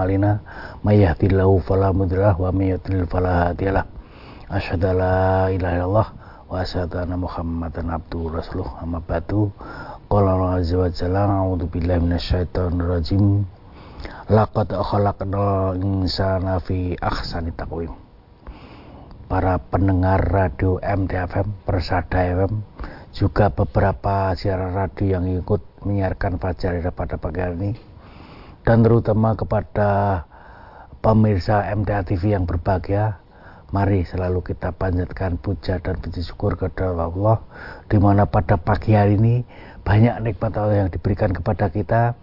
أعمالنا من يهدي الله فلا مضل له ومن يضلل فلا هادي له أشهد أن لا إله إلا الله وأشهد أن محمدا عبده ورسوله أما بعد قال الله عز وجل أعوذ بالله من الشيطان الرجيم لقد خلقنا الإنسان في أحسن تقويم para pendengar radio MTFM, Persada FM, juga beberapa siaran radio yang ikut menyiarkan Fajar pada pagi hari ini, dan terutama kepada pemirsa MTA TV yang berbahagia, mari selalu kita panjatkan puja dan puji syukur kepada Allah, di mana pada pagi hari ini banyak nikmat Allah yang diberikan kepada kita,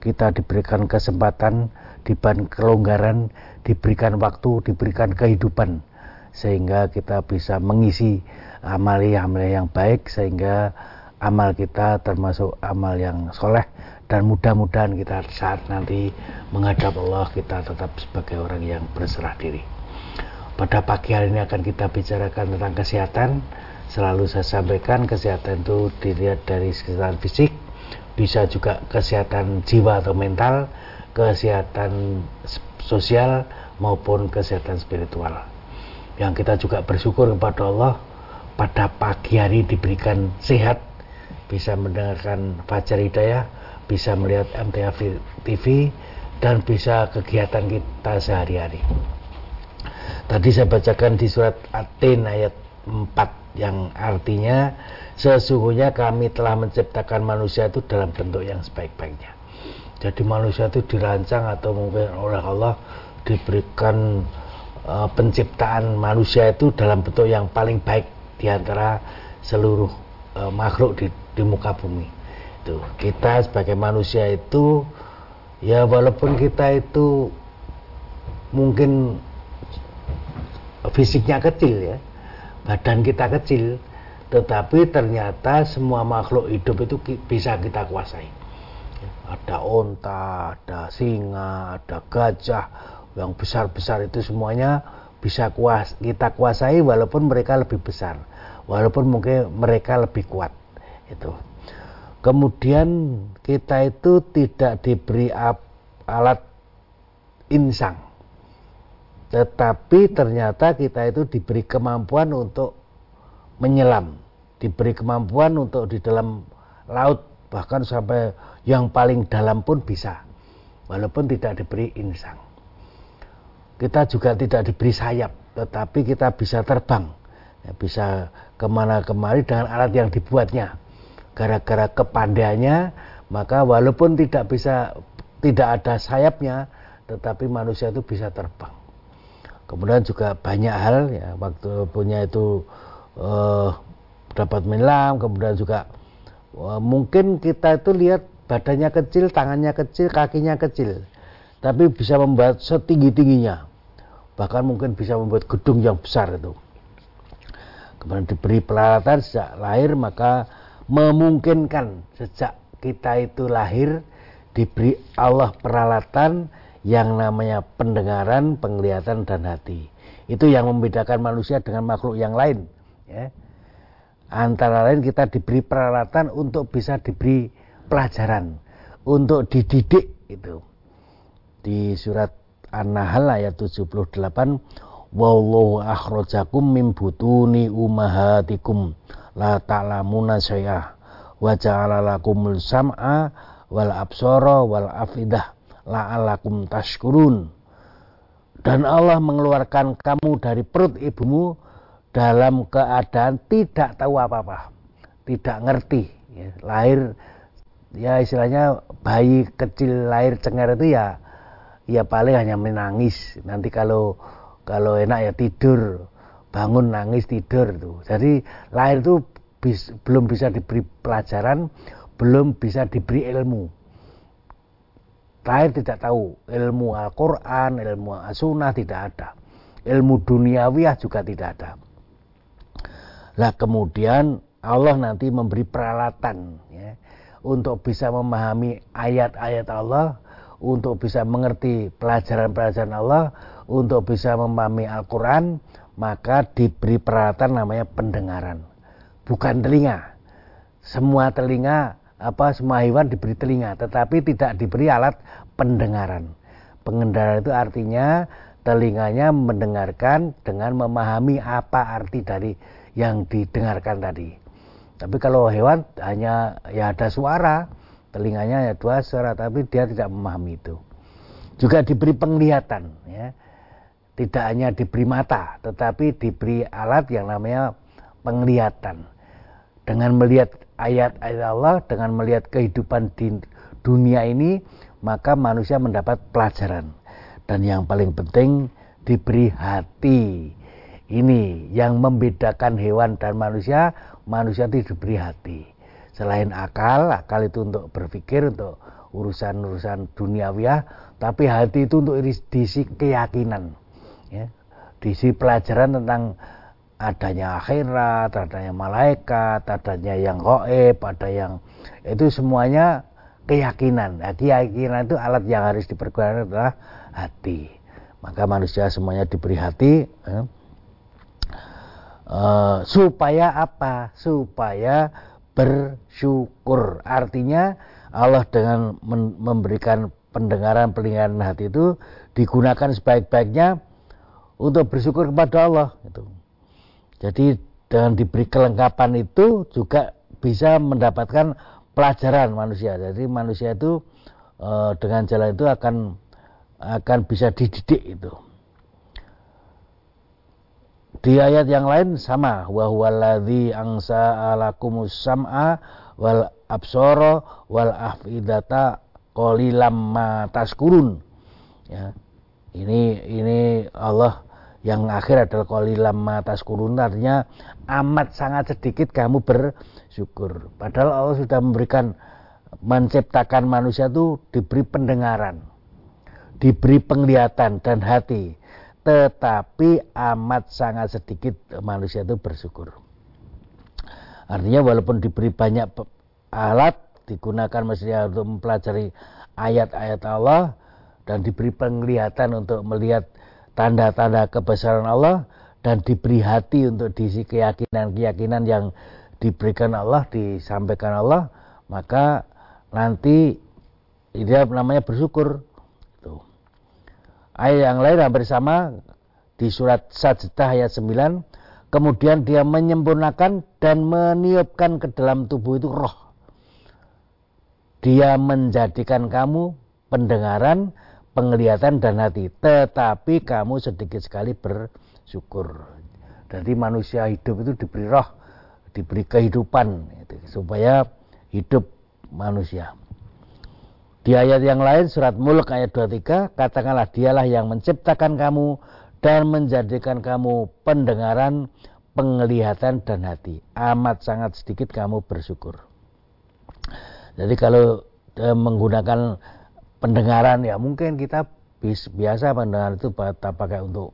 kita diberikan kesempatan, diberikan kelonggaran, diberikan waktu, diberikan kehidupan sehingga kita bisa mengisi amalia-amalia yang baik sehingga amal kita termasuk amal yang soleh dan mudah-mudahan kita saat nanti menghadap Allah kita tetap sebagai orang yang berserah diri. Pada pagi hari ini akan kita bicarakan tentang kesehatan. Selalu saya sampaikan kesehatan itu dilihat dari kesehatan fisik bisa juga kesehatan jiwa atau mental kesehatan sosial maupun kesehatan spiritual. Yang kita juga bersyukur kepada Allah pada pagi hari diberikan sehat bisa mendengarkan Fajar Hidayah bisa melihat MTA TV dan bisa kegiatan kita sehari-hari tadi saya bacakan di surat Atin ayat 4 yang artinya sesungguhnya kami telah menciptakan manusia itu dalam bentuk yang sebaik-baiknya jadi manusia itu dirancang atau mungkin oleh Allah diberikan uh, penciptaan manusia itu dalam bentuk yang paling baik di antara seluruh uh, makhluk di, di muka bumi. Itu kita sebagai manusia itu ya walaupun kita itu mungkin fisiknya kecil ya, badan kita kecil, tetapi ternyata semua makhluk hidup itu bisa kita kuasai. Ada onta, ada singa, ada gajah, yang besar-besar itu semuanya bisa kuas kita kuasai walaupun mereka lebih besar walaupun mungkin mereka lebih kuat itu kemudian kita itu tidak diberi alat insang. Tetapi ternyata kita itu diberi kemampuan untuk menyelam diberi kemampuan untuk di dalam laut bahkan sampai yang paling dalam pun bisa walaupun tidak diberi insang. Kita juga tidak diberi sayap, tetapi kita bisa terbang, ya, bisa ke mana kemari dengan alat yang dibuatnya. Gara-gara kepandaiannya, maka walaupun tidak bisa tidak ada sayapnya, tetapi manusia itu bisa terbang. Kemudian juga banyak hal ya, waktu punya itu eh, dapat menyelam, kemudian juga eh, mungkin kita itu lihat badannya kecil, tangannya kecil, kakinya kecil, tapi bisa membuat setinggi tingginya bahkan mungkin bisa membuat gedung yang besar itu kemudian diberi peralatan sejak lahir maka memungkinkan sejak kita itu lahir diberi Allah peralatan yang namanya pendengaran, penglihatan dan hati. Itu yang membedakan manusia dengan makhluk yang lain. Ya. Antara lain kita diberi peralatan untuk bisa diberi pelajaran, untuk dididik itu. Di surat An-Nahl ayat 78 Wallahu akhrajakum min butuni umahatikum la ta'lamuna syai'ah wa ja'ala lakumul sam'a wal absara wal afidah la'alakum tashkurun. Dan Allah mengeluarkan kamu dari perut ibumu dalam keadaan tidak tahu apa-apa. Tidak ngerti. Ya, lahir ya istilahnya bayi kecil lahir cengar itu ya ya paling hanya menangis. Nanti kalau kalau enak ya tidur bangun nangis tidur tuh jadi lahir itu bis, belum bisa diberi pelajaran belum bisa diberi ilmu. Lahir tidak tahu. Ilmu Al-Quran ilmu As-Sunnah tidak ada. Ilmu duniawiah juga tidak ada. Lah kemudian Allah nanti memberi peralatan ya, untuk bisa memahami ayat-ayat Allah untuk bisa mengerti pelajaran-pelajaran Allah, untuk bisa memahami Al-Quran, maka diberi peralatan namanya pendengaran. Bukan telinga. Semua telinga, apa semua hewan diberi telinga, tetapi tidak diberi alat pendengaran. pengendara itu artinya telinganya mendengarkan dengan memahami apa arti dari yang didengarkan tadi. Tapi kalau hewan hanya ya ada suara, telinganya ya dua suara, tapi dia tidak memahami itu. Juga diberi penglihatan, ya. Tidak hanya diberi mata, tetapi diberi alat yang namanya penglihatan. Dengan melihat ayat-ayat Allah, dengan melihat kehidupan di dunia ini, maka manusia mendapat pelajaran. Dan yang paling penting diberi hati. Ini yang membedakan hewan dan manusia, manusia itu diberi hati. Selain akal, akal itu untuk berpikir, untuk urusan-urusan duniawiah, tapi hati itu untuk diisi keyakinan. Ya. Diisi pelajaran tentang adanya akhirat, adanya malaikat, adanya yang goib, ada yang itu semuanya keyakinan. Nah, keyakinan itu alat yang harus dipergunakan adalah hati. Maka manusia semuanya diberi hati. Eh, uh, supaya apa? Supaya bersyukur. Artinya Allah dengan memberikan pendengaran pendengaran hati itu digunakan sebaik-baiknya untuk bersyukur kepada Allah. Itu. Jadi dengan diberi kelengkapan itu juga bisa mendapatkan pelajaran manusia. Jadi manusia itu uh, dengan jalan itu akan akan bisa dididik itu. Di ayat yang lain sama wa huwallazi angsa alakumus sam'a wal absara wal afidata qalilam ma taskurun. Ya. Ini ini Allah yang akhir adalah qalilam ma taskurun artinya amat sangat sedikit kamu bersyukur. Padahal Allah sudah memberikan menciptakan manusia itu diberi pendengaran, diberi penglihatan dan hati tetapi amat sangat sedikit manusia itu bersyukur. Artinya walaupun diberi banyak alat digunakan mestinya untuk mempelajari ayat-ayat Allah dan diberi penglihatan untuk melihat tanda-tanda kebesaran Allah dan diberi hati untuk diisi keyakinan-keyakinan yang diberikan Allah, disampaikan Allah, maka nanti dia namanya bersyukur Ayat yang lain hampir sama di surat Sajdah ayat 9. Kemudian dia menyempurnakan dan meniupkan ke dalam tubuh itu roh. Dia menjadikan kamu pendengaran, penglihatan dan hati. Tetapi kamu sedikit sekali bersyukur. Jadi manusia hidup itu diberi roh, diberi kehidupan supaya hidup manusia. Di ayat yang lain surat Mulk ayat 23 katakanlah dialah yang menciptakan kamu dan menjadikan kamu pendengaran, penglihatan dan hati. Amat sangat sedikit kamu bersyukur. Jadi kalau e, menggunakan pendengaran ya mungkin kita biasa pendengaran itu pakai untuk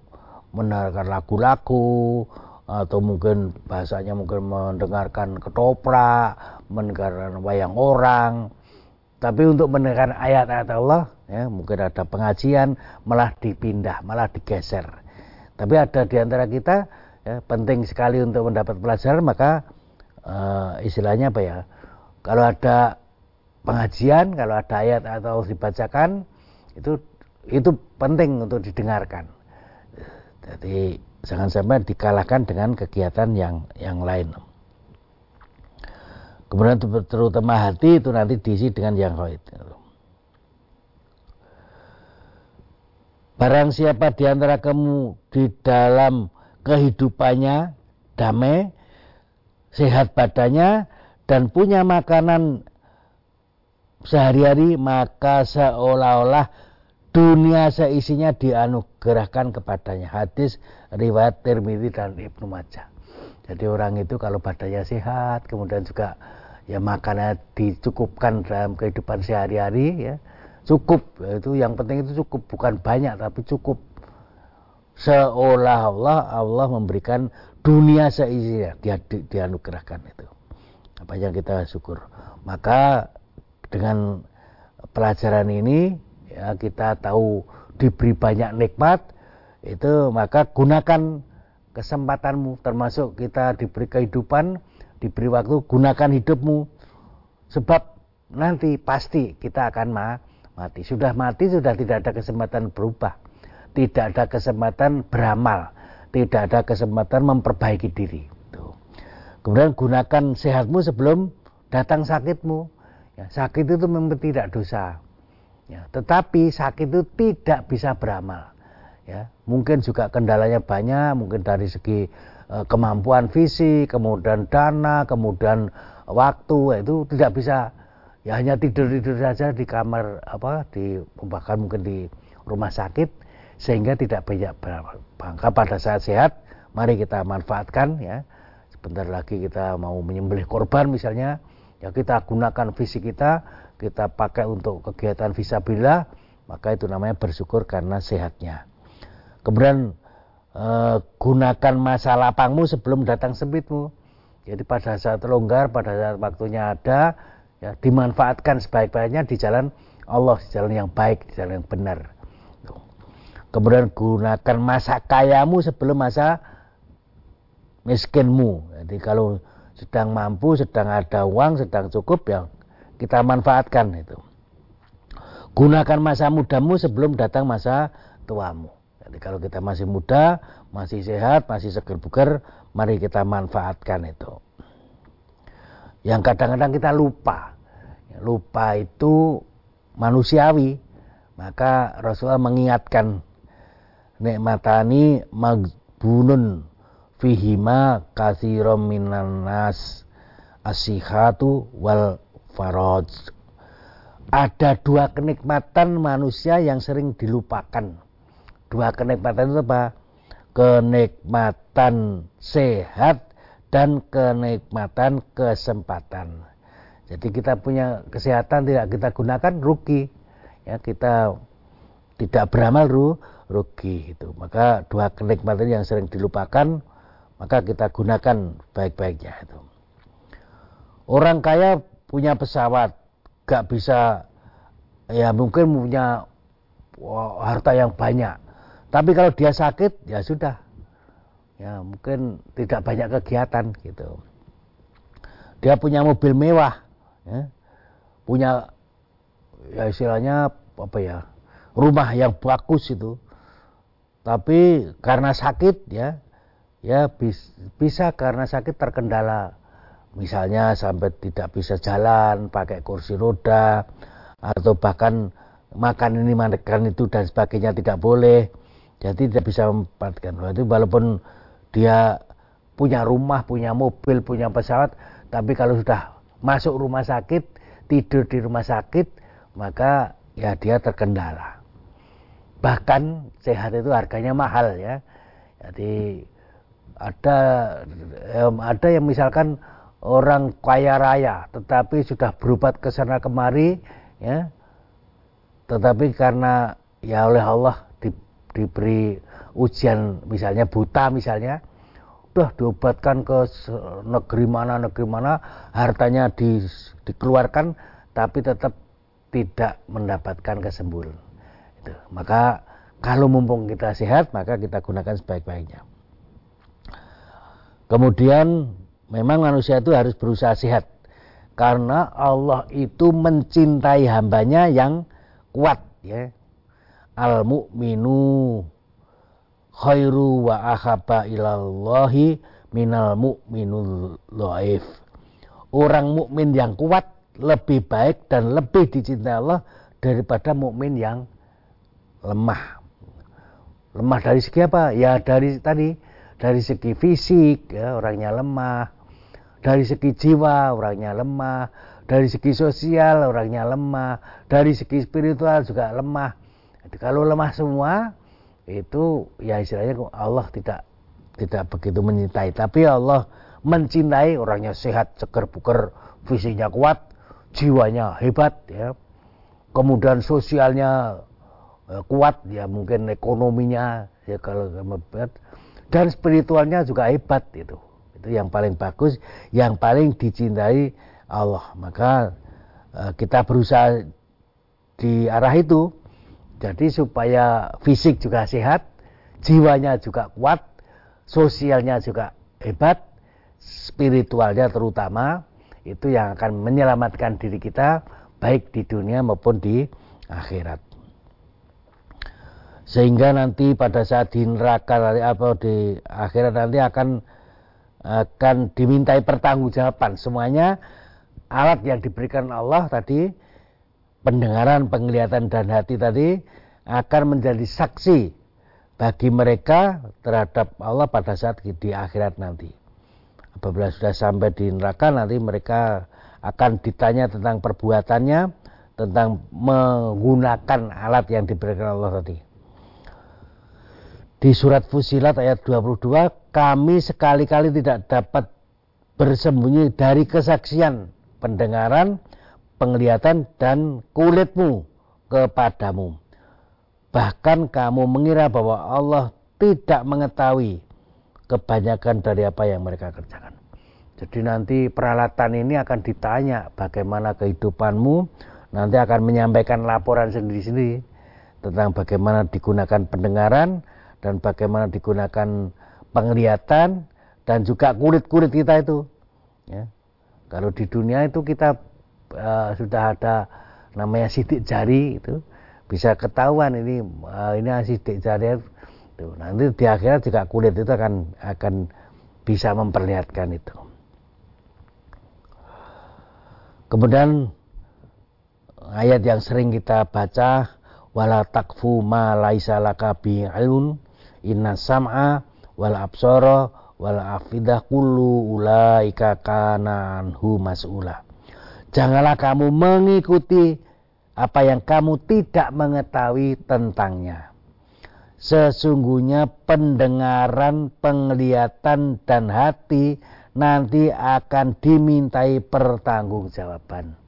mendengarkan lagu-lagu atau mungkin bahasanya mungkin mendengarkan ketoprak, mendengarkan wayang orang, tapi untuk mendengar ayat-ayat Allah, ya, mungkin ada pengajian, malah dipindah, malah digeser. Tapi ada di antara kita, ya, penting sekali untuk mendapat pelajaran, maka uh, istilahnya apa ya? Kalau ada pengajian, kalau ada ayat atau dibacakan, itu itu penting untuk didengarkan. Jadi jangan sampai dikalahkan dengan kegiatan yang yang lain. Kemudian terutama hati itu nanti diisi dengan yang khair. Barang siapa di antara kamu di dalam kehidupannya damai, sehat badannya, dan punya makanan sehari-hari, maka seolah-olah dunia seisinya dianugerahkan kepadanya. Hadis riwayat Tirmidzi dan Ibnu Majah. Jadi orang itu kalau badannya sehat, kemudian juga ya makannya dicukupkan dalam kehidupan sehari-hari ya cukup itu yang penting itu cukup bukan banyak tapi cukup seolah-olah Allah memberikan dunia seisinya dia di, dianugerahkan itu apa yang kita syukur maka dengan pelajaran ini ya kita tahu diberi banyak nikmat itu maka gunakan kesempatanmu termasuk kita diberi kehidupan diberi waktu gunakan hidupmu sebab nanti pasti kita akan ma mati. Sudah mati sudah tidak ada kesempatan berubah. Tidak ada kesempatan beramal. Tidak ada kesempatan memperbaiki diri. Tuh. Kemudian gunakan sehatmu sebelum datang sakitmu. Ya, sakit itu memang tidak dosa. Ya, tetapi sakit itu tidak bisa beramal. Ya, mungkin juga kendalanya banyak, mungkin dari segi e, kemampuan fisik, kemudian dana, kemudian waktu itu tidak bisa ya hanya tidur tidur saja di kamar apa di bahkan mungkin di rumah sakit sehingga tidak banyak bangka pada saat sehat mari kita manfaatkan ya sebentar lagi kita mau menyembelih korban misalnya ya kita gunakan fisik kita kita pakai untuk kegiatan visabilillah maka itu namanya bersyukur karena sehatnya kemudian eh, gunakan masa lapangmu sebelum datang sempitmu jadi pada saat longgar pada saat waktunya ada ya, dimanfaatkan sebaik-baiknya di jalan Allah, di jalan yang baik, di jalan yang benar. Kemudian gunakan masa kayamu sebelum masa miskinmu. Jadi kalau sedang mampu, sedang ada uang, sedang cukup ya kita manfaatkan itu. Gunakan masa mudamu sebelum datang masa tuamu. Jadi kalau kita masih muda, masih sehat, masih seger buger, mari kita manfaatkan itu yang kadang-kadang kita lupa. Lupa itu manusiawi. Maka Rasulullah mengingatkan nikmatani magbunun fihima kathirom minan nas asihatu wal faraj. Ada dua kenikmatan manusia yang sering dilupakan. Dua kenikmatan itu apa? Kenikmatan sehat dan kenikmatan kesempatan. Jadi kita punya kesehatan tidak kita gunakan rugi. Ya, kita tidak beramal ru, rugi itu. Maka dua kenikmatan yang sering dilupakan maka kita gunakan baik-baiknya itu. Orang kaya punya pesawat, gak bisa ya mungkin punya harta yang banyak. Tapi kalau dia sakit ya sudah ya mungkin tidak banyak kegiatan gitu dia punya mobil mewah ya, punya ya istilahnya apa ya rumah yang bagus itu tapi karena sakit ya ya bis, bisa karena sakit terkendala misalnya sampai tidak bisa jalan pakai kursi roda atau bahkan makan ini makan itu dan sebagainya tidak boleh jadi tidak bisa memperhatikan itu walaupun dia punya rumah, punya mobil, punya pesawat, tapi kalau sudah masuk rumah sakit, tidur di rumah sakit, maka ya dia terkendala. Bahkan sehat itu harganya mahal ya. Jadi ada ada yang misalkan orang kaya raya tetapi sudah berobat ke sana kemari ya. Tetapi karena ya oleh Allah di, diberi ujian misalnya buta misalnya udah diobatkan ke negeri mana negeri mana hartanya di, dikeluarkan tapi tetap tidak mendapatkan kesembuhan maka kalau mumpung kita sehat maka kita gunakan sebaik-baiknya kemudian memang manusia itu harus berusaha sehat karena Allah itu mencintai hambanya yang kuat ya al mu'minu khairu wa ahabba ilallahi minal mu'minul dhaif. Orang mukmin yang kuat lebih baik dan lebih dicintai Allah daripada mukmin yang lemah. Lemah dari segi apa? Ya dari tadi dari segi fisik ya, orangnya lemah, dari segi jiwa orangnya lemah, dari segi sosial orangnya lemah, dari segi spiritual juga lemah. Jadi kalau lemah semua itu ya istilahnya Allah tidak tidak begitu mencintai tapi Allah mencintai orangnya sehat seger buker fisiknya kuat jiwanya hebat ya. Kemudian sosialnya ya, kuat ya mungkin ekonominya ya kalau hebat dan spiritualnya juga hebat itu. Itu yang paling bagus yang paling dicintai Allah. Maka eh, kita berusaha di arah itu. Jadi supaya fisik juga sehat, jiwanya juga kuat, sosialnya juga hebat, spiritualnya terutama itu yang akan menyelamatkan diri kita baik di dunia maupun di akhirat. Sehingga nanti pada saat di neraka apa di akhirat nanti akan akan dimintai pertanggungjawaban semuanya alat yang diberikan Allah tadi pendengaran, penglihatan dan hati tadi akan menjadi saksi bagi mereka terhadap Allah pada saat di akhirat nanti. Apabila sudah sampai di neraka nanti mereka akan ditanya tentang perbuatannya, tentang menggunakan alat yang diberikan Allah tadi. Di surat Fusilat ayat 22, kami sekali-kali tidak dapat bersembunyi dari kesaksian pendengaran, penglihatan, dan kulitmu kepadamu. Bahkan kamu mengira bahwa Allah tidak mengetahui kebanyakan dari apa yang mereka kerjakan. Jadi nanti peralatan ini akan ditanya bagaimana kehidupanmu, nanti akan menyampaikan laporan sendiri-sendiri tentang bagaimana digunakan pendengaran dan bagaimana digunakan penglihatan dan juga kulit-kulit kita itu. Ya. Kalau di dunia itu kita uh, sudah ada namanya sidik jari itu bisa ketahuan ini uh, ini sidik jari itu nanti di akhirat juga kulit itu akan akan bisa memperlihatkan itu kemudian ayat yang sering kita baca wala takfu ma laisa laka bi ilun inna sam'a wal absara wal afidah kullu ulaika kana mas'ula janganlah kamu mengikuti apa yang kamu tidak mengetahui tentangnya. Sesungguhnya pendengaran, penglihatan, dan hati nanti akan dimintai pertanggungjawaban.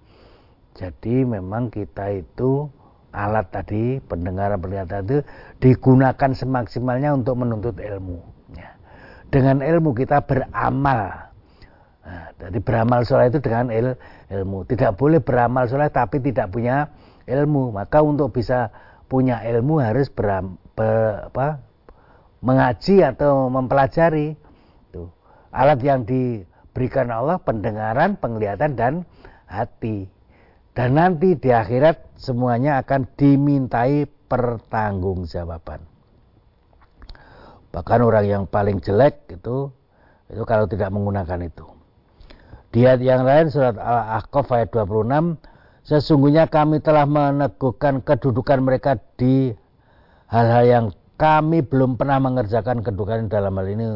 Jadi memang kita itu alat tadi pendengaran penglihatan itu digunakan semaksimalnya untuk menuntut ilmu. Ya. Dengan ilmu kita beramal. Nah, jadi beramal soleh itu dengan il, ilmu. Tidak boleh beramal soleh tapi tidak punya ilmu. Maka untuk bisa punya ilmu harus beram, ber, apa, mengaji atau mempelajari. Tuh. Alat yang diberikan Allah pendengaran, penglihatan dan hati. Dan nanti di akhirat semuanya akan dimintai pertanggungjawaban. Bahkan orang yang paling jelek itu itu kalau tidak menggunakan itu. Di ayat yang lain surat Al-Ahqaf ayat 26 Sesungguhnya kami telah meneguhkan kedudukan mereka di hal-hal yang kami belum pernah mengerjakan kedudukan dalam hal ini.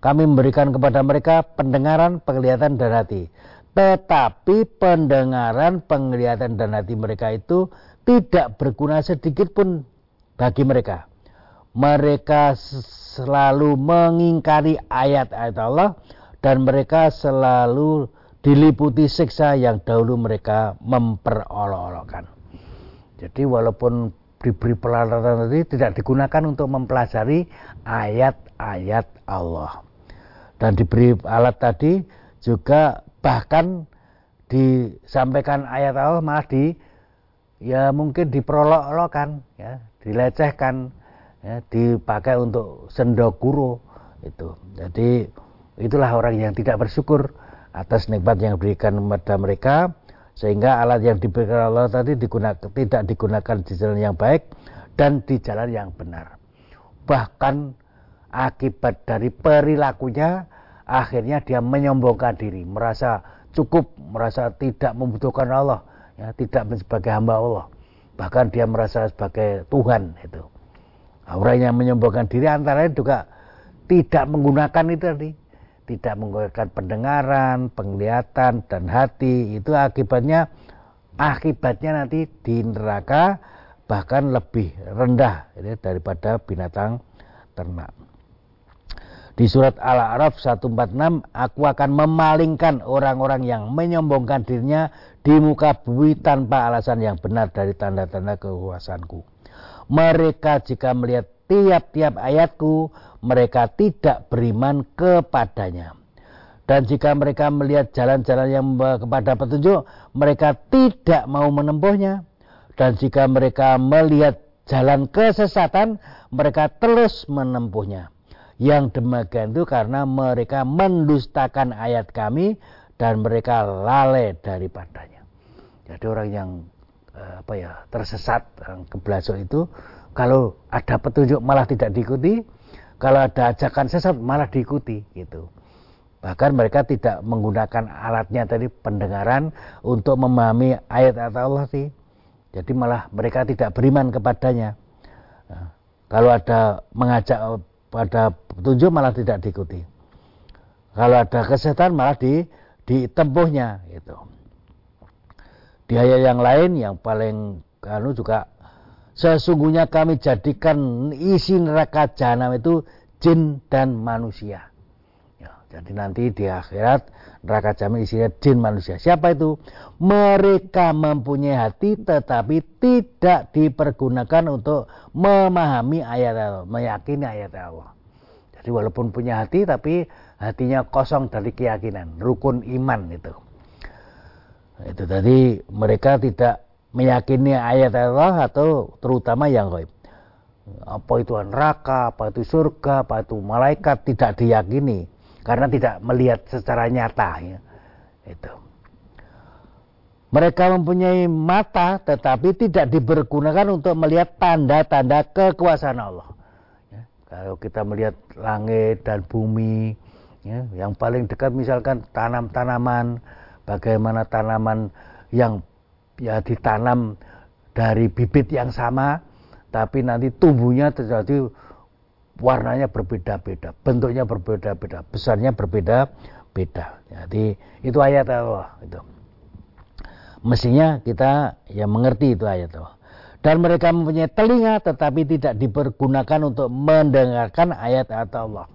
Kami memberikan kepada mereka pendengaran, penglihatan, dan hati. Tetapi pendengaran, penglihatan, dan hati mereka itu tidak berguna sedikit pun bagi mereka. Mereka selalu mengingkari ayat-ayat Allah dan mereka selalu diliputi siksa yang dahulu mereka memperolok-olokkan. Jadi walaupun diberi peralatan tadi tidak digunakan untuk mempelajari ayat-ayat Allah. Dan diberi alat tadi juga bahkan disampaikan ayat Allah malah di ya mungkin diperolok-olokkan ya, dilecehkan ya, dipakai untuk sendokuro itu. Jadi itulah orang yang tidak bersyukur atas nikmat yang diberikan kepada mereka sehingga alat yang diberikan Allah tadi digunakan, tidak digunakan di jalan yang baik dan di jalan yang benar. Bahkan akibat dari perilakunya akhirnya dia menyombongkan diri, merasa cukup, merasa tidak membutuhkan Allah, ya, tidak sebagai hamba Allah. Bahkan dia merasa sebagai Tuhan itu. Orang yang menyombongkan diri antara lain juga tidak menggunakan itu tadi tidak menggunakan pendengaran, penglihatan dan hati itu akibatnya akibatnya nanti di neraka bahkan lebih rendah ini daripada binatang ternak. Di surat Al-A'raf 146, aku akan memalingkan orang-orang yang menyombongkan dirinya di muka bumi tanpa alasan yang benar dari tanda-tanda kekuasaanku. Mereka jika melihat tiap-tiap ayatku mereka tidak beriman kepadanya. Dan jika mereka melihat jalan-jalan yang kepada petunjuk, mereka tidak mau menempuhnya. Dan jika mereka melihat jalan kesesatan, mereka terus menempuhnya. Yang demikian itu karena mereka mendustakan ayat kami dan mereka lalai daripadanya. Jadi orang yang eh, apa ya tersesat keblasok itu kalau ada petunjuk malah tidak diikuti kalau ada ajakan sesat malah diikuti gitu. Bahkan mereka tidak menggunakan alatnya tadi pendengaran untuk memahami ayat-ayat Allah sih. Jadi malah mereka tidak beriman kepadanya. Nah, kalau ada mengajak pada petunjuk malah tidak diikuti. Kalau ada kesehatan malah di ditempuhnya gitu. Di ayat yang lain yang paling kanu juga sesungguhnya kami jadikan isi neraka jahanam itu jin dan manusia jadi nanti di akhirat neraka jamin isinya jin manusia. Siapa itu? Mereka mempunyai hati tetapi tidak dipergunakan untuk memahami ayat Allah, meyakini ayat Allah. Jadi walaupun punya hati tapi hatinya kosong dari keyakinan, rukun iman itu. Itu tadi mereka tidak meyakini ayat Allah atau terutama yang gaib. Apa itu neraka, apa itu surga, apa itu malaikat tidak diyakini karena tidak melihat secara nyata ya. Itu. Mereka mempunyai mata tetapi tidak dipergunakan untuk melihat tanda-tanda kekuasaan Allah. Ya, kalau kita melihat langit dan bumi, ya, yang paling dekat misalkan tanam-tanaman, bagaimana tanaman yang ya ditanam dari bibit yang sama, tapi nanti tumbuhnya terjadi warnanya berbeda-beda, bentuknya berbeda-beda, besarnya berbeda-beda. Jadi itu ayat Allah itu. Mestinya kita ya mengerti itu ayat Allah. Dan mereka mempunyai telinga tetapi tidak dipergunakan untuk mendengarkan ayat-ayat Allah.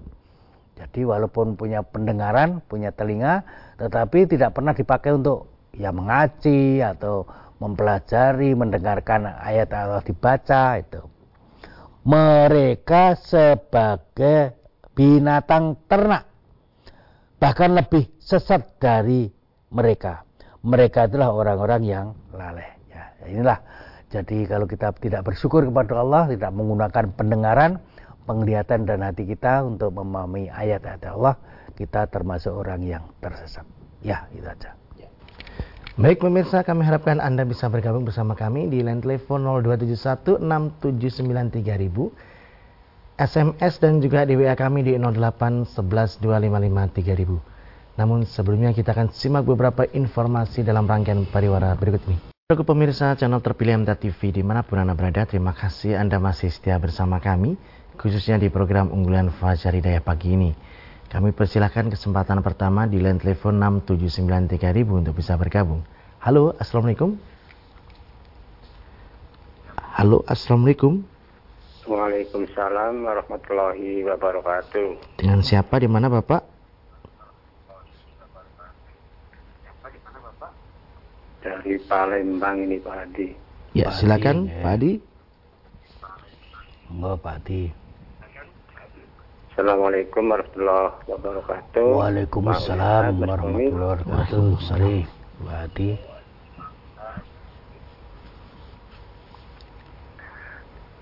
Jadi walaupun punya pendengaran, punya telinga, tetapi tidak pernah dipakai untuk ya mengaji atau mempelajari, mendengarkan ayat Allah dibaca itu mereka sebagai binatang ternak bahkan lebih sesat dari mereka. Mereka itulah orang-orang yang lalai ya inilah. Jadi kalau kita tidak bersyukur kepada Allah tidak menggunakan pendengaran penglihatan dan hati kita untuk memahami ayat-ayat Allah kita termasuk orang yang tersesat. Ya itu aja Baik pemirsa, kami harapkan Anda bisa bergabung bersama kami di line telepon 02716793000, SMS dan juga di WA kami di 08112553000. Namun sebelumnya kita akan simak beberapa informasi dalam rangkaian pariwara berikut ini. Untuk pemirsa channel terpilih MTA TV di mana pun Anda berada, terima kasih Anda masih setia bersama kami, khususnya di program unggulan Fajar Hidayah pagi ini. Kami persilahkan kesempatan pertama di line telepon 6793000 untuk bisa bergabung. Halo, Assalamualaikum. Halo, Assalamualaikum. Waalaikumsalam warahmatullahi wabarakatuh. Dengan siapa di mana Bapak? Dari Palembang ini Pak Adi. Ya, silakan Pak Adi. Enggak Pak Adi. Assalamualaikum warahmatullahi wabarakatuh. Waalaikumsalam warahmatullahi wabarakatuh. Sari, Adi.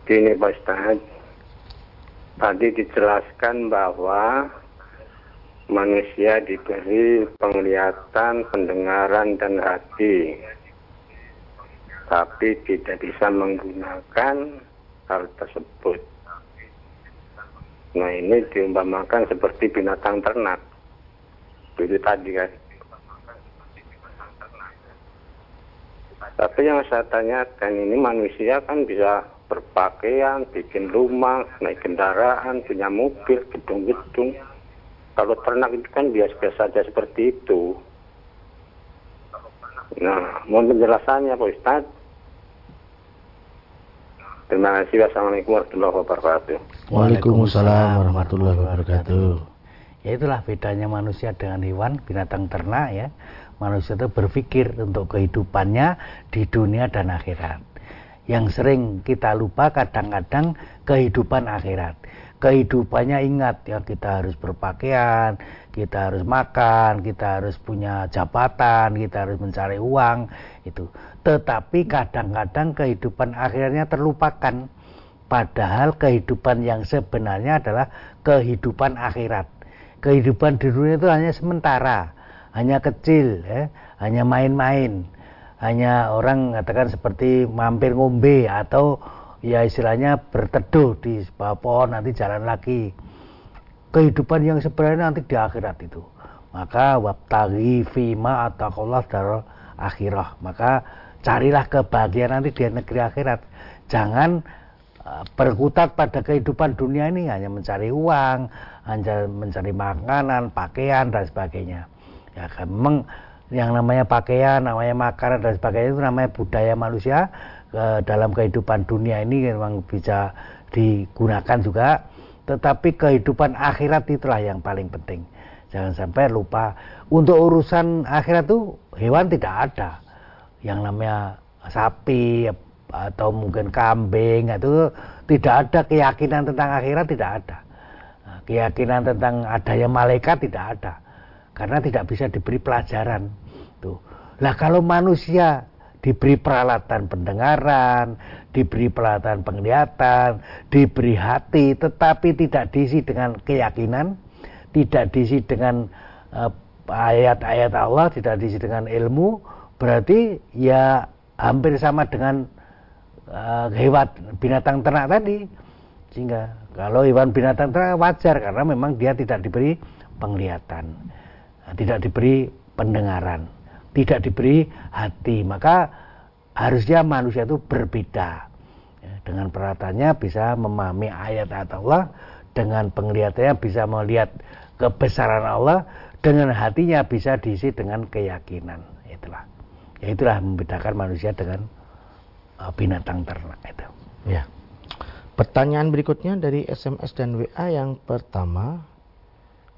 Gini Pak Ustaz, tadi dijelaskan bahwa manusia diberi penglihatan, pendengaran, dan hati. Tapi tidak bisa menggunakan hal tersebut. Nah ini diumpamakan seperti binatang ternak. Itu tadi kan. Tapi yang saya tanyakan ini manusia kan bisa berpakaian, bikin rumah, naik kendaraan, punya mobil, gedung-gedung. Kalau ternak itu kan biasa-biasa saja seperti itu. Nah, mohon penjelasannya Pak Ustadz. Terima kasih. Wassalamualaikum warahmatullahi wabarakatuh. Waalaikumsalam warahmatullahi wabarakatuh. Ya itulah bedanya manusia dengan hewan, binatang ternak ya. Manusia itu berpikir untuk kehidupannya di dunia dan akhirat. Yang sering kita lupa kadang-kadang kehidupan akhirat. Kehidupannya ingat ya kita harus berpakaian, kita harus makan, kita harus punya jabatan, kita harus mencari uang itu. Tetapi kadang-kadang kehidupan akhirnya terlupakan. Padahal kehidupan yang sebenarnya adalah kehidupan akhirat. Kehidupan di dunia itu hanya sementara, hanya kecil, ya, hanya main-main, hanya orang mengatakan seperti mampir ngombe atau ya istilahnya berteduh di bawah pohon nanti jalan lagi kehidupan yang sebenarnya nanti di akhirat itu maka wabtaghi fima ataqallah dar akhirah maka carilah kebahagiaan nanti di negeri akhirat. Jangan uh, berkutat pada kehidupan dunia ini hanya mencari uang hanya mencari makanan pakaian dan sebagainya. Ya memang yang namanya pakaian, namanya makanan dan sebagainya itu namanya budaya manusia ke dalam kehidupan dunia ini memang bisa digunakan juga. Tetapi kehidupan akhirat itulah yang paling penting. Jangan sampai lupa untuk urusan akhirat itu hewan tidak ada yang namanya sapi atau mungkin kambing itu tidak ada keyakinan tentang akhirat tidak ada nah, keyakinan tentang adanya malaikat tidak ada karena tidak bisa diberi pelajaran itu. Lah kalau manusia diberi peralatan pendengaran, diberi peralatan penglihatan, diberi hati, tetapi tidak diisi dengan keyakinan, tidak diisi dengan uh, ayat-ayat Allah, tidak diisi dengan ilmu, berarti ya hampir sama dengan uh, hewan binatang ternak tadi. Sehingga kalau hewan binatang ternak wajar karena memang dia tidak diberi penglihatan, tidak diberi pendengaran tidak diberi hati. Maka harusnya manusia itu berbeda ya, dengan peralatannya bisa memahami ayat-ayat Allah dengan penglihatannya bisa melihat kebesaran Allah dengan hatinya bisa diisi dengan keyakinan. Itulah ya itulah membedakan manusia dengan uh, binatang ternak itu. Ya. Pertanyaan berikutnya dari SMS dan WA yang pertama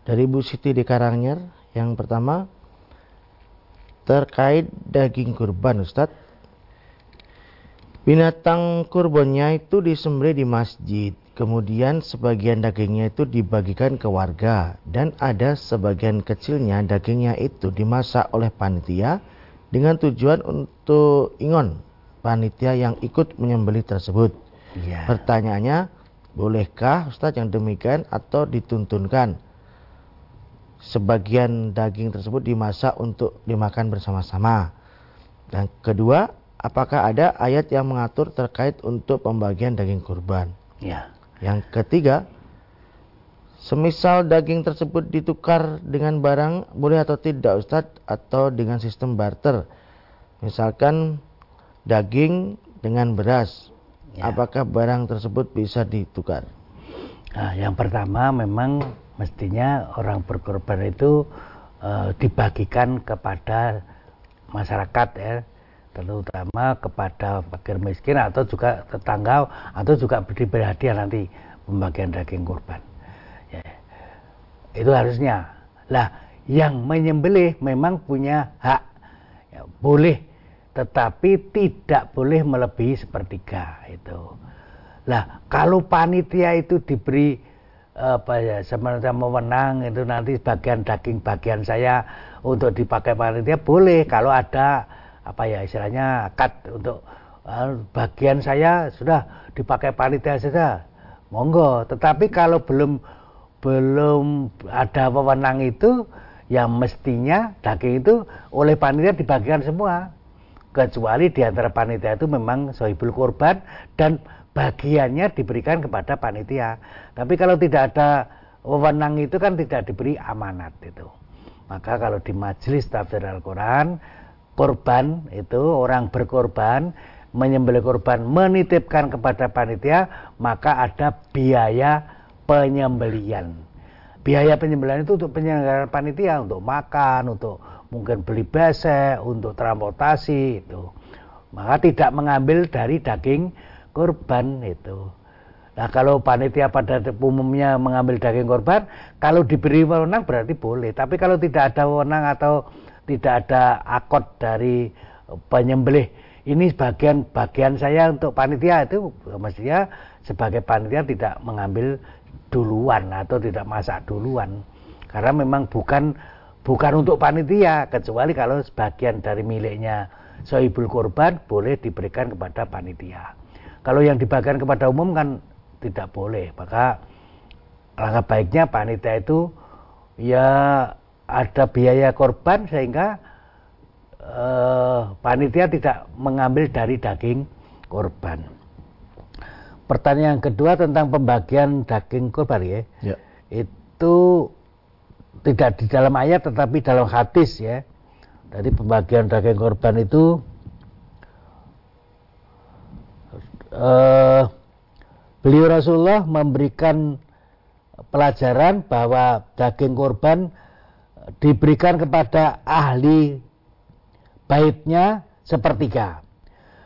dari Bu Siti di Karangnyar yang pertama terkait daging kurban Ustadz. Binatang kurbannya itu disembelih di masjid. Kemudian sebagian dagingnya itu dibagikan ke warga. Dan ada sebagian kecilnya dagingnya itu dimasak oleh panitia dengan tujuan untuk ingon panitia yang ikut menyembelih tersebut. Ya. Pertanyaannya, bolehkah Ustadz yang demikian atau dituntunkan? sebagian daging tersebut dimasak untuk dimakan bersama-sama. Dan kedua, apakah ada ayat yang mengatur terkait untuk pembagian daging kurban? Ya. Yang ketiga, semisal daging tersebut ditukar dengan barang, boleh atau tidak Ustadz? Atau dengan sistem barter? Misalkan daging dengan beras, ya. apakah barang tersebut bisa ditukar? Nah, yang pertama memang mestinya orang berkorban itu e, dibagikan kepada masyarakat ya terutama kepada fakir miskin atau juga tetangga atau juga diberi hadiah nanti pembagian daging kurban ya. Itu harusnya. Lah yang menyembelih memang punya hak. Ya, boleh tetapi tidak boleh melebihi sepertiga itu. Lah kalau panitia itu diberi apa ya semacam mewenang itu nanti bagian daging bagian saya untuk dipakai panitia boleh. Kalau ada apa ya istilahnya akad untuk uh, bagian saya sudah dipakai panitia saja. Monggo. Tetapi kalau belum belum ada wewenang itu yang mestinya daging itu oleh panitia dibagikan semua kecuali di antara panitia itu memang sohibul korban dan bagiannya diberikan kepada panitia. Tapi kalau tidak ada wewenang itu kan tidak diberi amanat itu. Maka kalau di majelis tafsir Al-Quran, korban itu orang berkorban, menyembelih korban, menitipkan kepada panitia, maka ada biaya penyembelian. Biaya penyembelian itu untuk penyelenggaraan panitia, untuk makan, untuk mungkin beli besek, untuk transportasi itu. Maka tidak mengambil dari daging korban itu. Nah kalau panitia pada umumnya mengambil daging korban, kalau diberi wewenang berarti boleh. Tapi kalau tidak ada wewenang atau tidak ada akot dari penyembelih, ini bagian bagian saya untuk panitia itu mestinya sebagai panitia tidak mengambil duluan atau tidak masak duluan. Karena memang bukan bukan untuk panitia kecuali kalau sebagian dari miliknya sohibul korban boleh diberikan kepada panitia. Kalau yang dibagikan kepada umum kan tidak boleh. Maka langkah baiknya panitia itu ya ada biaya korban sehingga eh, panitia tidak mengambil dari daging korban. Pertanyaan kedua tentang pembagian daging korban ya. Ya. Itu tidak di dalam ayat tetapi dalam hadis ya. Jadi pembagian daging korban itu eh, beliau Rasulullah memberikan pelajaran bahwa daging korban diberikan kepada ahli baitnya sepertiga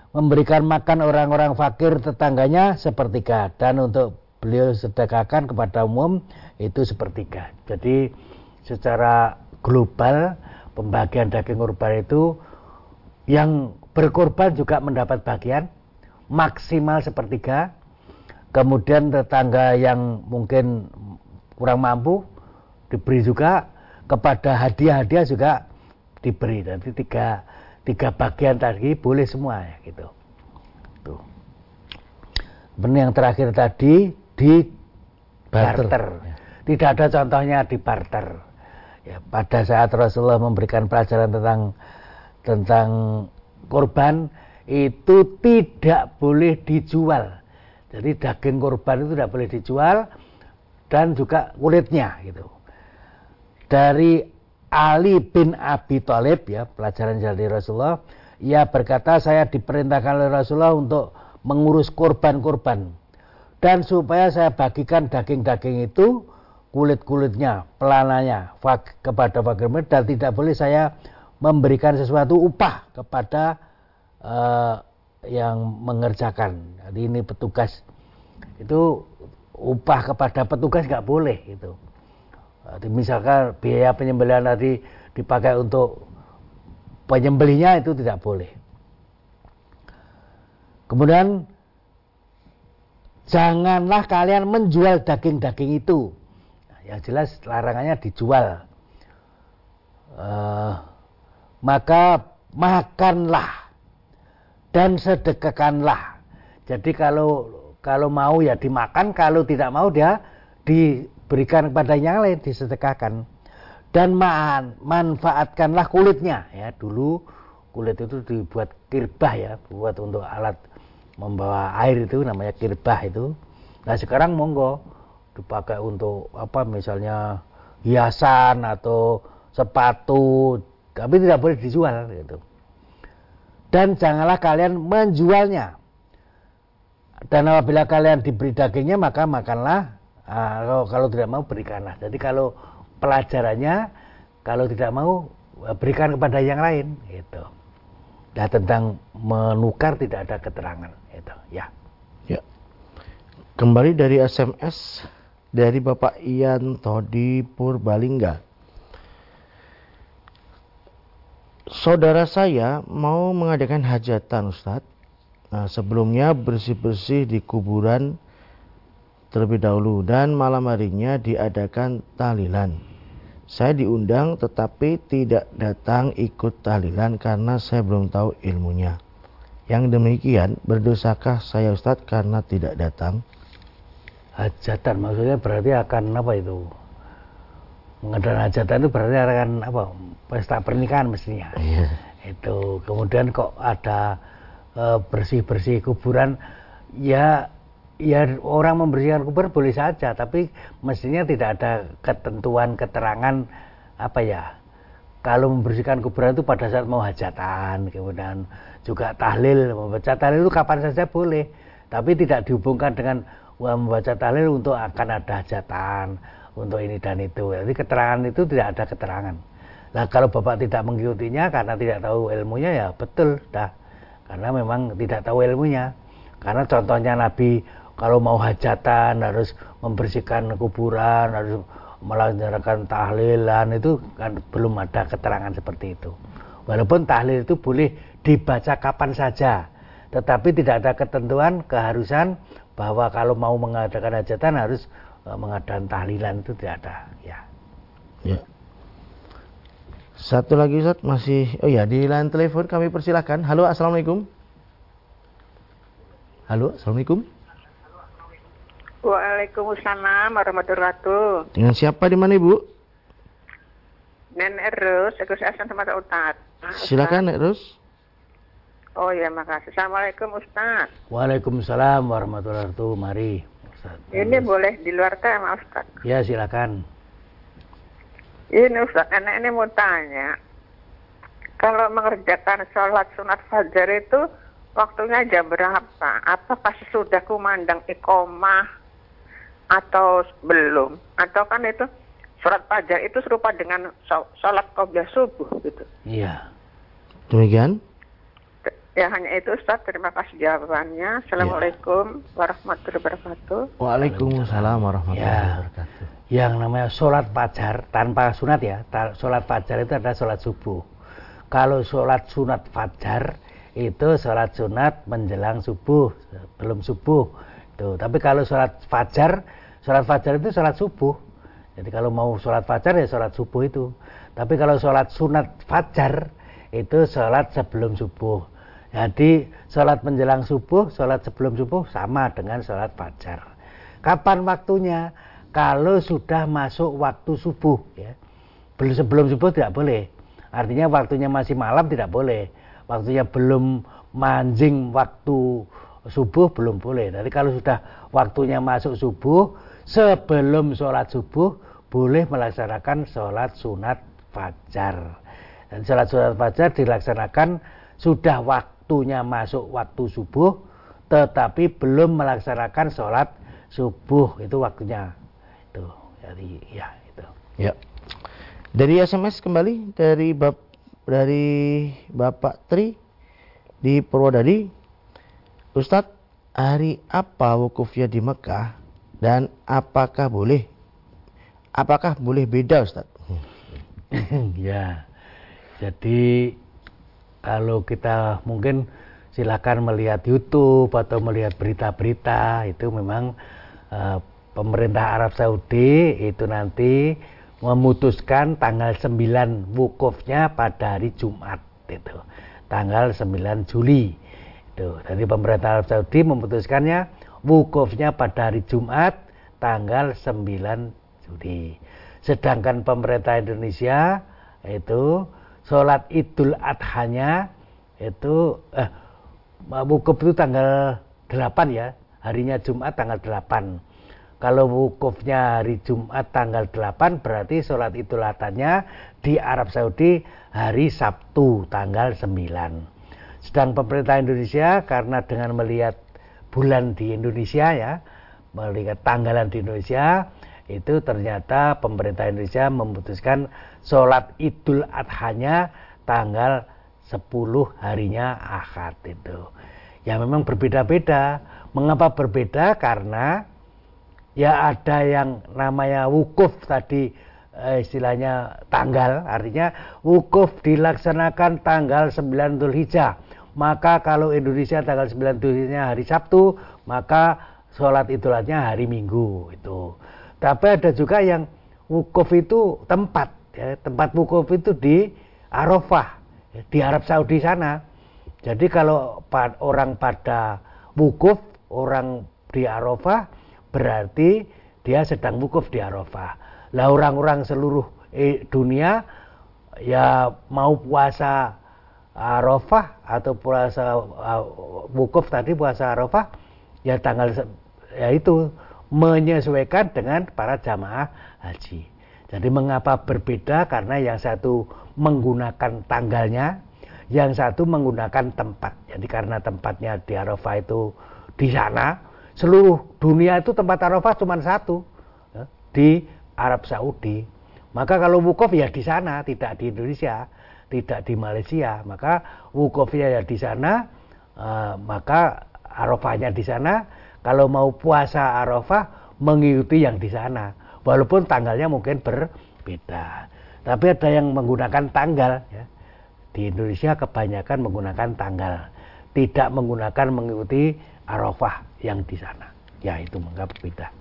memberikan makan orang-orang fakir tetangganya sepertiga. Dan untuk beliau sedekahkan kepada umum itu sepertiga. Jadi secara global pembagian daging kurban itu yang berkorban juga mendapat bagian maksimal sepertiga. Kemudian tetangga yang mungkin kurang mampu diberi juga. Kepada hadiah-hadiah juga diberi. Nanti tiga tiga bagian tadi boleh semua ya gitu. Tuh. Yang terakhir tadi di barter, barter. Ya. tidak ada contohnya di barter. Ya pada saat Rasulullah memberikan pelajaran tentang tentang korban itu tidak boleh dijual. Jadi daging korban itu tidak boleh dijual dan juga kulitnya gitu. Dari Ali bin Abi Thalib ya pelajaran dari Rasulullah ia berkata saya diperintahkan oleh Rasulullah untuk mengurus korban-korban dan supaya saya bagikan daging-daging itu kulit-kulitnya, pelananya fak, kepada fakir dan tidak boleh saya memberikan sesuatu upah kepada uh, yang mengerjakan. Jadi ini petugas itu upah kepada petugas nggak boleh itu misalkan biaya penyembelihan tadi dipakai untuk penyembelihnya itu tidak boleh. Kemudian janganlah kalian menjual daging-daging itu. Nah, yang jelas larangannya dijual. Uh, maka makanlah dan sedekahkanlah. Jadi kalau kalau mau ya dimakan, kalau tidak mau dia di berikan kepada yang lain disedekahkan. Dan man, manfaatkanlah kulitnya. Ya dulu kulit itu dibuat kirbah ya buat untuk alat membawa air itu namanya kirbah itu. Nah sekarang monggo dipakai untuk apa misalnya hiasan atau sepatu tapi tidak boleh dijual gitu. Dan janganlah kalian menjualnya. Dan apabila kalian diberi dagingnya maka makanlah kalau, kalau tidak mau berikanlah. Jadi kalau pelajarannya kalau tidak mau eh, berikan kepada yang lain gitu. Nah tentang menukar tidak ada keterangan itu ya. Ya. Kembali dari SMS dari Bapak Ian Todi Purbalingga. Saudara saya mau mengadakan hajatan Ustadz. Nah, sebelumnya bersih-bersih di kuburan terlebih dahulu dan malam harinya diadakan tahlilan. Saya diundang tetapi tidak datang ikut tahlilan karena saya belum tahu ilmunya. Yang demikian berdosakah saya Ustadz karena tidak datang? Hajatan maksudnya berarti akan apa itu? Mengadakan hajatan itu berarti akan apa? Pesta pernikahan mestinya. Iya. Itu kemudian kok ada eh, bersih-bersih kuburan ya ya orang membersihkan kubur boleh saja tapi mestinya tidak ada ketentuan keterangan apa ya kalau membersihkan kuburan itu pada saat mau hajatan kemudian juga tahlil membaca tahlil itu kapan saja boleh. Tapi tidak dihubungkan dengan wah, membaca tahlil untuk akan ada hajatan untuk ini dan itu. Jadi keterangan itu tidak ada keterangan. Nah kalau bapak tidak mengikutinya karena tidak tahu ilmunya ya betul dah. Karena memang tidak tahu ilmunya. Karena contohnya Nabi kalau mau hajatan harus membersihkan kuburan harus melaksanakan tahlilan itu kan belum ada keterangan seperti itu. Walaupun tahlil itu boleh dibaca kapan saja tetapi tidak ada ketentuan keharusan bahwa kalau mau mengadakan hajatan harus uh, mengadakan tahlilan itu tidak ada ya. Ya. Satu lagi Ustaz masih oh ya di line telepon kami persilahkan. Halo assalamualaikum. Halo assalamualaikum Waalaikumsalam warahmatullahi wabarakatuh. Dengan siapa di mana Ibu? Nenek Erus, Agus Asan Sumatera Utara. Silakan Nek Rus. Oh ya makasih. Assalamualaikum Ustaz. Waalaikumsalam warahmatullahi wabarakatuh. Mari. Ustaz. Ini boleh di luar tema Ustaz. Ya silakan. Ini Ustaz, anak ini mau tanya. Kalau mengerjakan sholat sunat fajar itu waktunya jam berapa? Apakah sesudah kumandang ikomah atau belum? Atau kan itu sholat fajar itu serupa dengan sho- sholat qobliyah subuh gitu. Iya. Demikian. Ya hanya itu Ustaz, terima kasih jawabannya. Assalamualaikum warahmatullahi wabarakatuh. Waalaikumsalam warahmatullahi Ya. wabarakatuh. Yang namanya sholat fajar tanpa sunat ya. Sholat fajar itu adalah sholat subuh. Kalau sholat sunat fajar itu sholat sunat menjelang subuh, belum subuh. Tuh. Tapi kalau sholat fajar, sholat fajar itu sholat subuh. Jadi kalau mau sholat fajar ya sholat subuh itu. Tapi kalau sholat sunat fajar itu sholat sebelum subuh. Jadi sholat menjelang subuh, sholat sebelum subuh sama dengan sholat fajar. Kapan waktunya? Kalau sudah masuk waktu subuh, ya. Belum sebelum subuh tidak boleh. Artinya waktunya masih malam tidak boleh. Waktunya belum manjing waktu subuh belum boleh. Jadi kalau sudah waktunya masuk subuh, sebelum sholat subuh boleh melaksanakan sholat sunat fajar. Dan sholat sunat fajar dilaksanakan sudah waktunya masuk waktu subuh, tetapi belum melaksanakan sholat subuh itu waktunya. Itu, jadi ya itu. Ya. Dari SMS kembali dari bap dari Bapak Tri di Purwodadi. Ustadz, hari apa wukufnya di Mekah dan apakah boleh apakah boleh beda Ustadz? ya. Jadi kalau kita mungkin silakan melihat YouTube atau melihat berita-berita itu memang eh, pemerintah Arab Saudi itu nanti memutuskan tanggal 9 wukufnya pada hari Jumat itu. Tanggal 9 Juli. Itu. Jadi pemerintah Arab Saudi memutuskannya wukufnya pada hari Jumat tanggal 9 Juli. Sedangkan pemerintah Indonesia itu sholat Idul Adhanya itu eh, wukuf itu tanggal 8 ya, harinya Jumat tanggal 8. Kalau wukufnya hari Jumat tanggal 8 berarti sholat Idul Adhanya di Arab Saudi hari Sabtu tanggal 9. Sedang pemerintah Indonesia karena dengan melihat bulan di Indonesia ya, melihat tanggalan di Indonesia itu ternyata pemerintah Indonesia memutuskan sholat Idul Adhanya tanggal 10 harinya akad itu. Ya memang berbeda-beda. Mengapa berbeda? Karena ya ada yang namanya wukuf tadi eh, istilahnya tanggal artinya wukuf dilaksanakan tanggal 9 Dzulhijjah maka kalau Indonesia tanggal 9 Dzulhijjah hari Sabtu maka sholat idulnya hari Minggu itu. Tapi ada juga yang wukuf itu tempat ya, tempat wukuf itu di Arafah di Arab Saudi sana. Jadi kalau orang pada wukuf orang di Arafah berarti dia sedang wukuf di Arafah. Lah orang-orang seluruh eh, dunia ya mau puasa Arafah atau puasa uh, wukuf tadi puasa Arafah ya tanggal ya itu menyesuaikan dengan para jamaah haji. Jadi mengapa berbeda? Karena yang satu menggunakan tanggalnya, yang satu menggunakan tempat. Jadi karena tempatnya di Arafah itu di sana, seluruh dunia itu tempat Arafah cuma satu ya, di Arab Saudi. Maka kalau wukuf ya di sana, tidak di Indonesia, tidak di Malaysia. Maka wukufnya ya di sana, eh, maka Arafahnya di sana. Kalau mau puasa Arafah mengikuti yang di sana, walaupun tanggalnya mungkin berbeda. Tapi ada yang menggunakan tanggal. Ya. Di Indonesia kebanyakan menggunakan tanggal, tidak menggunakan mengikuti Arafah yang di sana. Ya itu mengapa berbeda.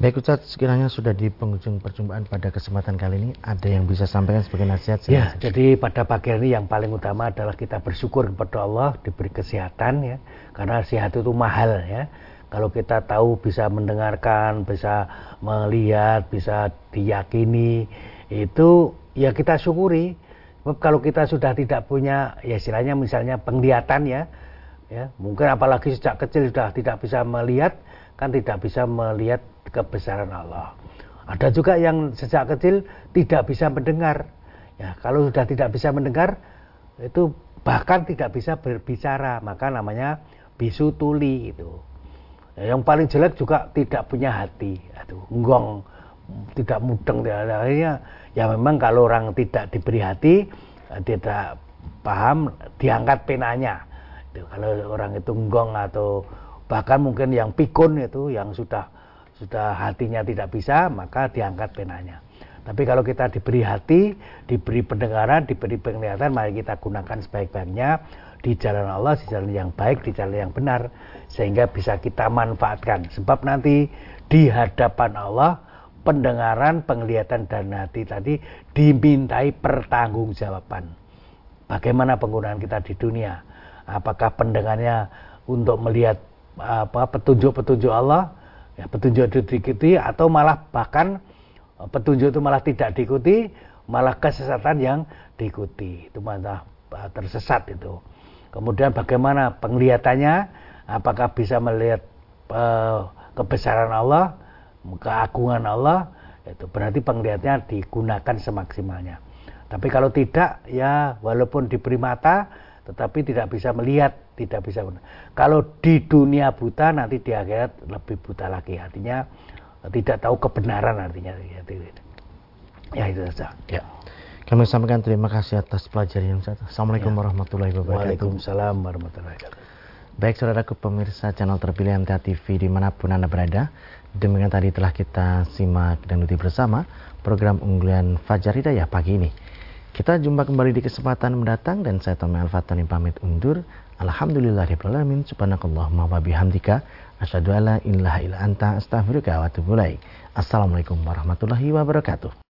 Baik Ustadz, sekiranya sudah di penghujung perjumpaan pada kesempatan kali ini, ada yang bisa sampaikan sebagai nasihat? Ya, jadi pada pagi ini yang paling utama adalah kita bersyukur kepada Allah diberi kesehatan ya, karena sehat itu mahal ya. Kalau kita tahu bisa mendengarkan, bisa melihat, bisa diyakini, itu ya kita syukuri. Sebab kalau kita sudah tidak punya ya istilahnya misalnya penglihatan ya, ya mungkin apalagi sejak kecil sudah tidak bisa melihat kan tidak bisa melihat kebesaran Allah. Ada juga yang sejak kecil tidak bisa mendengar. Ya, kalau sudah tidak bisa mendengar itu bahkan tidak bisa berbicara, maka namanya bisu tuli itu. Ya, yang paling jelek juga tidak punya hati, aduh, nggong, tidak mudeng, akhirnya ya memang kalau orang tidak diberi hati tidak paham diangkat penanya kalau orang itu nggong atau bahkan mungkin yang pikun itu yang sudah sudah hatinya tidak bisa maka diangkat penanya tapi kalau kita diberi hati diberi pendengaran diberi penglihatan mari kita gunakan sebaik-baiknya di jalan Allah di jalan yang baik di jalan yang benar sehingga bisa kita manfaatkan sebab nanti di hadapan Allah pendengaran, penglihatan dan hati tadi dimintai pertanggungjawaban. Bagaimana penggunaan kita di dunia? Apakah pendengarnya untuk melihat apa petunjuk-petunjuk Allah, ya, petunjuk itu diikuti atau malah bahkan eh, petunjuk itu malah tidak diikuti, malah kesesatan yang diikuti. Itu malah eh, tersesat itu. Kemudian bagaimana penglihatannya? Apakah bisa melihat uh, kebesaran Allah? keagungan Allah itu berarti penglihatannya digunakan semaksimalnya. Tapi kalau tidak ya walaupun diberi mata tetapi tidak bisa melihat, tidak bisa. Kalau di dunia buta nanti di akhirat lebih buta lagi. Artinya tidak tahu kebenaran artinya. Ya itu saja. Ya. Kami sampaikan terima kasih atas pelajaran Ustaz. Assalamualaikum ya. warahmatullahi wabarakatuh. Waalaikumsalam warahmatullahi wabarakatuh. Baik saudaraku pemirsa channel terpilih MTA TV di mana pun Anda berada. Demikian tadi telah kita simak dan ikuti bersama program unggulan Fajar Hidayah pagi ini. Kita jumpa kembali di kesempatan mendatang dan saya Tommy Al-Fatani pamit undur. Alhamdulillahirrahmanirrahim. Subhanakallahumma wa bihamdika. Asyadu ala ilaha illa anta astaghfiruka wa Assalamualaikum warahmatullahi wabarakatuh.